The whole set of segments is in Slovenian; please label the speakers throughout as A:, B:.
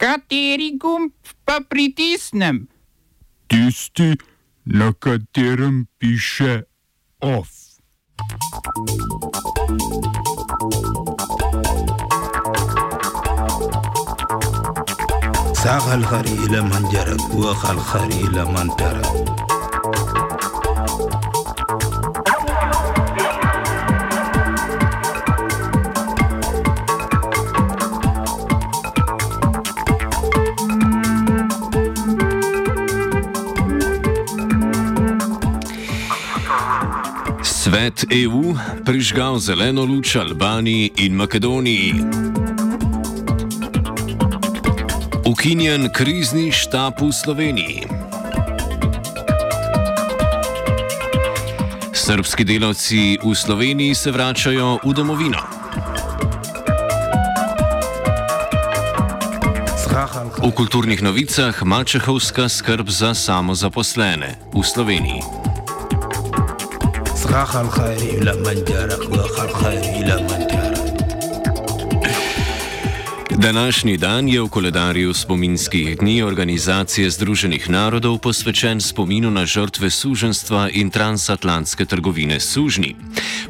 A: Kateri gumb pa pritisnem?
B: Tisti, na katerem piše OF.
C: ساق الخري إلى من جرت وخ الخري إلى من ترك
D: Svet EU prižgal zeleno luč Albaniji in Makedoniji. Ukinjen krizni štab v Sloveniji. Srbski delavci v Sloveniji se vračajo v domovino. V kulturnih novicah Mačehovska skrb za samozaposlene v Sloveniji.
C: ساق الخري إلى من جرت وخ الخري إلى من ترك
D: Današnji dan je v koledarju spominskih dni Organizacije Združenih narodov posvečen spominu na žrtve suženstva in transatlantske trgovine s sužnji.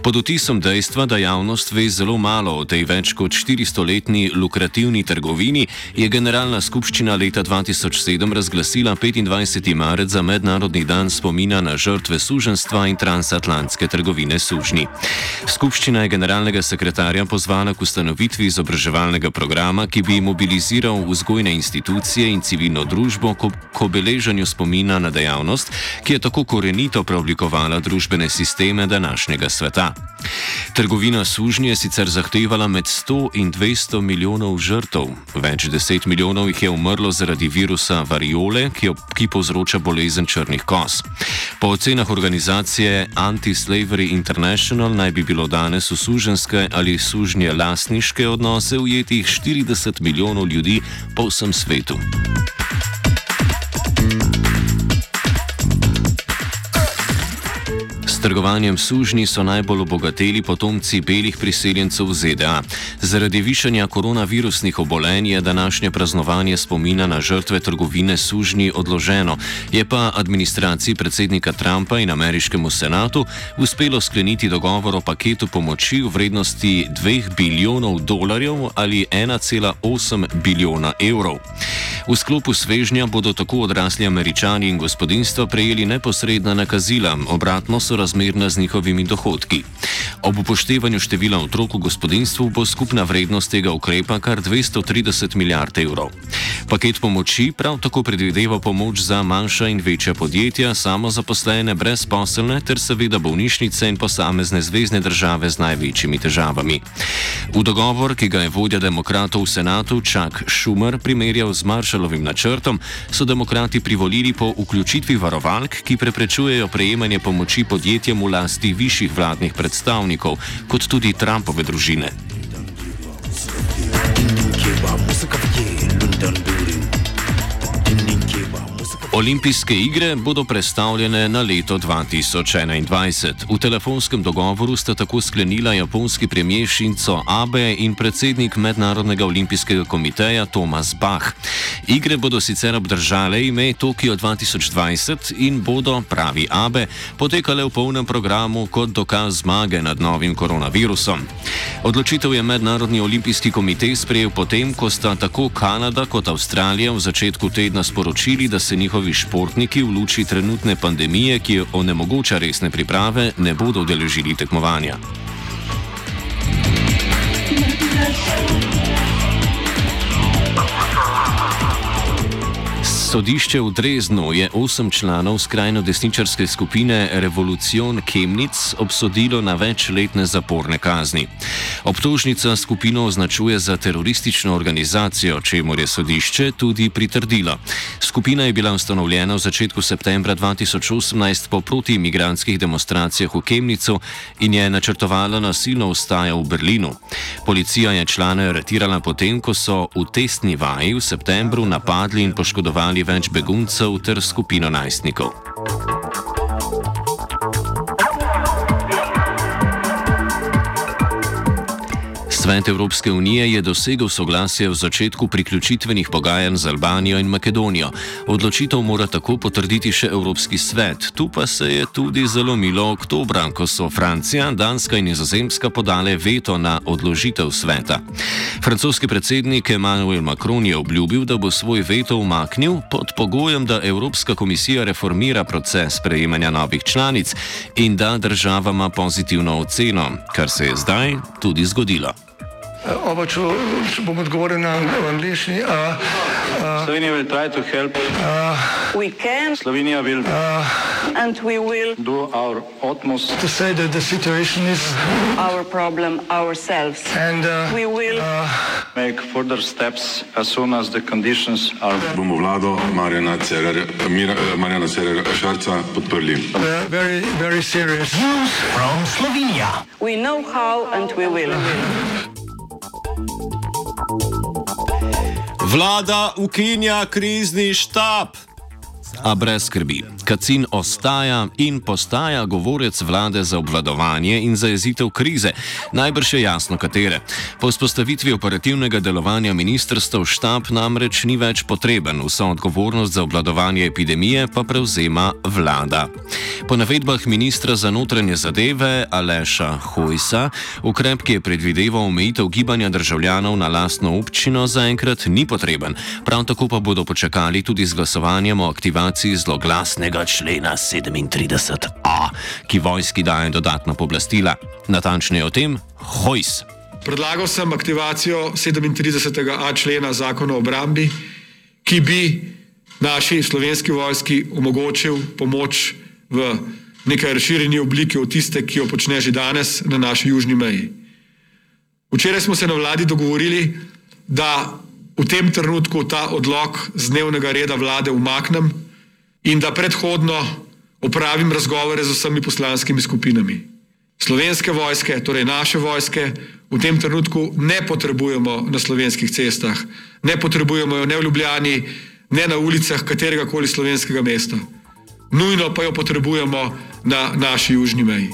D: Pod vtisom dejstva, da javnost ve zelo malo o tej več kot 400-letni lukrativni trgovini, je Generalna skupščina leta 2007 razglasila 25. marec za Mednarodni dan spomina na žrtve suženstva in transatlantske trgovine sužnji. Skupščina je generalnega sekretarja pozvala k ustanovitvi izobraževalnega programa, ki bi mobiliziral vzgojne institucije in civilno družbo k obeleženju spomina na dejavnost, ki je tako korenito preoblikovala družbene sisteme današnjega sveta. Trgovina sužnji je sicer zahtevala med 100 in 200 milijonov žrtev. Več deset milijonov jih je umrlo zaradi virusa variole, ki, jo, ki povzroča bolezen črnih kos. Po ocenah organizacije Anti-Slavery International naj bi bilo danes v suženske ali sužnje lasniške odnose ujetih 40 milijonov ljudi po vsem svetu. S trgovanjem sužnji so najbolj obogateli potomci belih priseljencev v ZDA. Zaradi višanja koronavirusnih obolenj je današnje praznovanje spomina na žrtve trgovine sužnji odloženo. Je pa administraciji predsednika Trumpa in ameriškemu senatu uspelo skleniti dogovor o paketu pomoči v vrednosti 2 bilijonov dolarjev ali 1,8 bilijona evrov. V sklopu svežnja bodo tako odrasli američani in gospodinstva prejeli neposredna nakazila, obratno so razmerna z njihovimi dohodki. Ob upoštevanju števila otrok v gospodinstvu bo skupna vrednost tega ukrepa kar 230 milijard evrov. Paket pomoči prav tako predvideva pomoč za manjša in večja podjetja, samozaposlene, brezposelne ter seveda bolnišnice in posamezne zvezdne države z največjimi težavami. V dogovor, ki ga je vodja demokratov v senatu Chuck Schumer primerjal z Marshallovim načrtom, so demokrati privolili po vključitvi varovalk, ki preprečujejo prejemanje pomoči podjetjem v lasti višjih vladnih predstavnikov, kot tudi Trumpove družine. Olimpijske igre bodo predstavljene na leto 2021. V telefonskem dogovoru sta tako sklenila japonski premijer Shinzo Abe in predsednik Mednarodnega olimpijskega komiteja Thomas Bach. Igre bodo sicer obdržale ime Tokio 2020 in bodo, pravi Abe, potekale v polnem programu kot dokaz zmage nad novim koronavirusom. Odločitev je Mednarodni olimpijski komitej sprejel potem, ko sta tako Kanada kot Avstralija v začetku tedna sporočili, da se njihovi športniki v luči trenutne pandemije, ki onemogoča resne priprave, ne bodo udeležili tekmovanja. Sodišče v Dreznu je osem članov skrajno desničarske skupine Revolucion Chemnitz obsodilo na večletne zaporne kazni. Obtožnica skupino označuje za teroristično organizacijo, čemu je sodišče tudi pritrdilo. Skupina je bila ustanovljena v začetku septembra 2018 po protiimigranskih demonstracijah v Chemnicu in je načrtovala nasilno vstajo v Berlinu. Policija je člane aretirala potem, ko so v testni vaji v septembru napadli in poškodovali več beguncev ter skupino najstnikov. Svet Evropske unije je dosegel soglasje v začetku priključitvenih pogajanj z Albanijo in Makedonijo. Odločitev mora tako potrditi še Evropski svet. Tu pa se je tudi zalomilo oktobra, ko so Francija, Danska in Nizozemska podale veto na odložitev sveta. Francoski predsednik Emmanuel Macron je obljubil, da bo svoj veto umaknil pod pogojem, da Evropska komisija reformira proces sprejemanja novih članic in da državama pozitivno oceno, kar se je zdaj tudi zgodilo.
E: Oba, če, če bom odgovoril na angliški.
F: Slovenia will try to help.
G: We can
F: Slovenia will
G: and we will
F: do our utmost
E: To say that the situation is,
G: our problem ourselves.
E: and uh,
G: We will
F: make further steps as soon as the conditions are.
H: bomo vlado Marjana Mira, eh, Marjana Cererja Šarca podprli.
E: uh, very, very serious.
G: we know how and we will.
D: Vlada ukinja krizni štab. A brez skrbi, Kacin ostaja in postaja govorec vlade za obvladovanje in zajezitev krize, najbrž je jasno katere. Po vzpostavitvi operativnega delovanja ministrstv štab namreč ni več potreben, vso odgovornost za obvladovanje epidemije pa prevzema vlada. Po navedbah ministra za notranje zadeve Aleša Hojsa, ukrep, ki je predvideval omejitev gibanja državljanov na lastno občino, zaenkrat ni potreben. Prav tako pa bodo počakali tudi z glasovanjem o aktivaciji zloglasnega člena 37a, ki vojski daje dodatna poblastila. Natančneje o tem Hojs.
I: Predlagal sem aktivacijo 37a člena zakona o obrambi, ki bi naši slovenski vojski omogočil pomoč v nekaj razširjeni obliki od tiste, ki jo počne že danes na naši južni meji. Včeraj smo se na vladi dogovorili, da v tem trenutku ta odlog z dnevnega reda vlade umaknem in da predhodno opravim razgovore z vsemi poslanskimi skupinami. Slovenske vojske, torej naše vojske, v tem trenutku ne potrebujemo na slovenskih cestah, ne potrebujemo jo ne v Ljubljani, ne na ulicah katerega koli slovenskega mesta. Nujno pa jo potrebujemo na naši južni meji.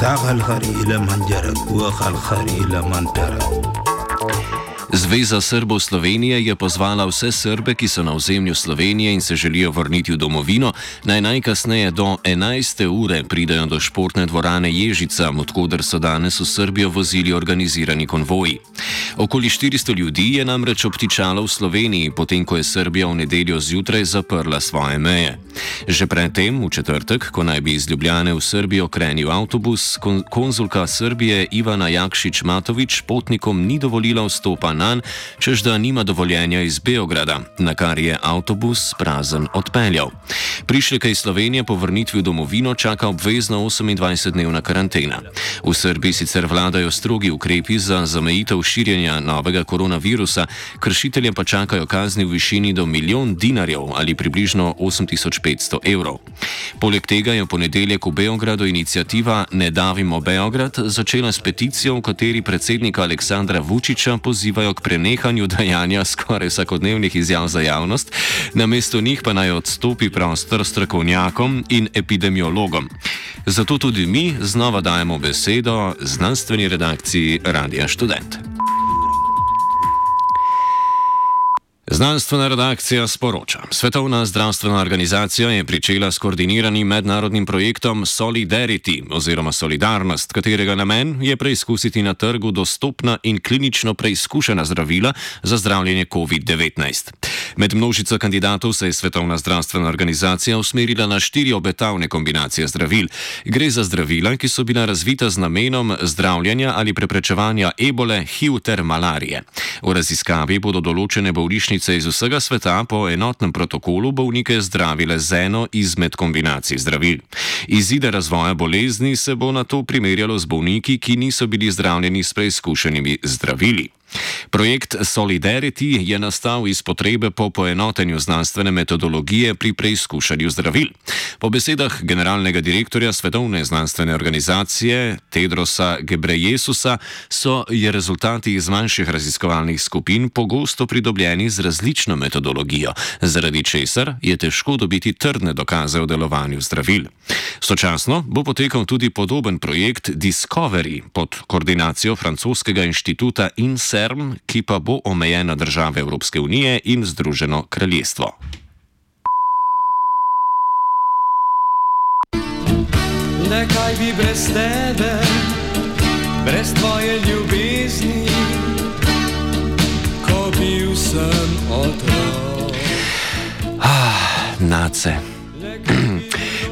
C: ساق الخري إلى من جرت وخ الخري إلى من ترك
D: Zveza Srbov Slovenije je pozvala vse Srbe, ki so na ozemlju Slovenije in se želijo vrniti v domovino, naj najkasneje do 11. ure pridajo do športne dvorane Ježica, odkuder so danes v Srbijo vozili organizirani konvoji. Okoli 400 ljudi je namreč obtičalo v Sloveniji, potem ko je Srbija v nedeljo zjutraj zaprla svoje meje. Že predtem, v četrtek, ko naj bi iz Ljubljane v Srbijo krenil avtobus, kon konzulka Srbije Ivana Jakšič Matovič potnikom ni dovolila vstopa nanj, čež da nima dovoljenja iz Beograda, na kar je avtobus prazen odpeljal. Prišljeka iz Slovenije po vrnitvi v domovino čaka obvezna 28-dnevna karantena. V Srbiji sicer vladajo strogi ukrepi za zamejitev širjenja novega koronavirusa, kršitelje pa čakajo kazni v višini do milijon dinarjev ali približno 8500 evrov. Poleg tega je v ponedeljek v Beogradu inicijativa Ne davimo Beograd začela s peticijo, v kateri predsednika Aleksandra Vučiča pozivajo k prenehanju dajanja skoraj vsakodnevnih izjav za javnost, namesto njih pa naj odstopi prostor strokovnjakom in epidemiologom. Zato tudi mi znova dajemo besedo znanstveni redakciji Radia Student. Znanstvena redakcija sporoča. Svetovna zdravstvena organizacija je pričela s koordiniranim mednarodnim projektom Solidarity oziroma Solidarnost, katerega namen je preizkusiti na trgu dostopna in klinično preizkušena zdravila za zdravljenje COVID-19. Med množico kandidatov se je Svetovna zdravstvena organizacija usmerila na štiri obetavne kombinacije zdravil. Gre za zdravila, ki so bila razvita z namenom zdravljenja ali preprečevanja ebole, HIV ter malarije. V raziskavi bodo določene bolnišnice iz vsega sveta po enotnem protokolu bolnike zdravile z eno izmed kombinacij zdravil. Izide razvoja bolezni se bo na to primerjalo z bolniki, ki niso bili zdravljeni s preizkušenimi zdravili. Projekt Solidarity je nastal iz potrebe po poenotenju znanstvene metodologije pri preizkušanju zdravil. Po besedah generalnega direktorja Svetovne znanstvene organizacije Tedrosa Gebrejesusa so rezultati iz manjših raziskovalnih skupin pogosto pridobljeni z različno metodologijo, zaradi česar je težko dobiti trdne dokaze o delovanju zdravil. Sočasno bo potekal tudi podoben projekt Discovery pod koordinacijo francoskega inštituta INSERM, ki pa bo omejen na države Evropske unije in Združeno kraljestvo.
J: Le kaj bi brez tebe, brez tvoje ljubezni, ko bil sem otrok.
D: Ah, nace.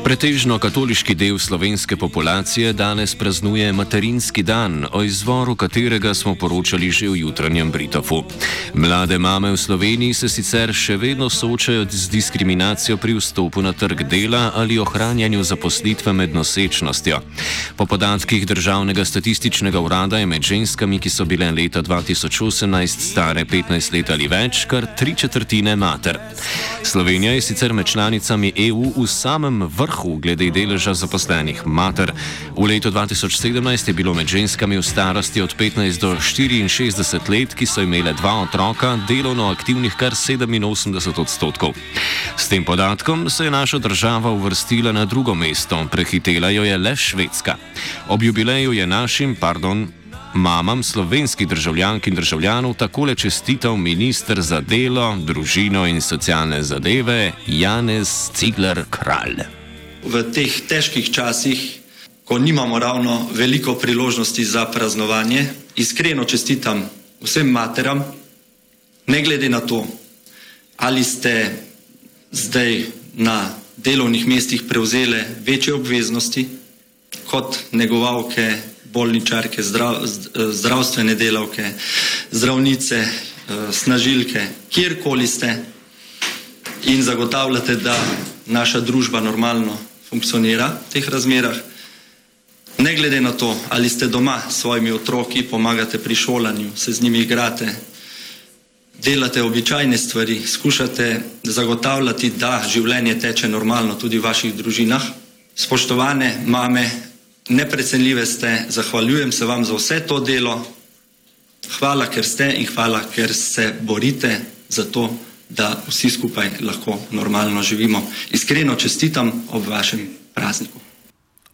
D: Pretežno katoliški del slovenske populacije danes praznuje materinski dan, o izvoru katerega smo poročali že v jutranjem Britofu. Mlade mame v Sloveniji se sicer še vedno soočajo z diskriminacijo pri vstopu na trg dela ali ohranjanju zaposlitve med nosečnostjo. Po podatkih Državnega statističnega urada je med ženskami, ki so bile leta 2018 stare 15 let ali več, kar tri četrtine mater. Slovenija je sicer med članicami EU v samem vrhu glede deleža zaposlenih mater. V letu 2017 je bilo med ženskami v starosti od 15 do 64 let, ki so imele dva otroka, delovno aktivnih kar 87 odstotkov. S tem podatkom se je naša država uvrstila na drugo mesto, prehitela jo je le Švedska. Ob jubileju je našim, pardon, mamam slovenskih državljank in državljanov takole čestital ministr za delo, družino in socialne zadeve Janez Cigler Kralj.
K: V teh težkih časih, ko nimamo ravno veliko priložnosti za praznovanje, iskreno čestitam vsem materam, ne glede na to, ali ste zdaj na delovnih mestih prevzele večje obveznosti kot negovalke, bolničarke, zdrav, zdravstvene delavke, zdravnice, snažilke, kjerkoli ste in zagotavljate, da naša družba normalno funkcionira v teh razmerah. Ne glede na to, ali ste doma s svojimi otroki, pomagate pri šolanju, se z njimi igrate, delate običajne stvari, skušate zagotavljati, da življenje teče normalno tudi v vaših družinah. Spoštovane mame, neprecenljive ste, zahvaljujem se vam za vse to delo. Hvala, ker ste in hvala, ker se borite za to, da vsi skupaj lahko normalno živimo. Iskreno čestitam ob vašem prazniku.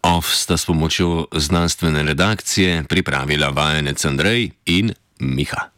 D: OF sta s pomočjo znanstvene redakcije pripravila vajenec Andrej in Miha.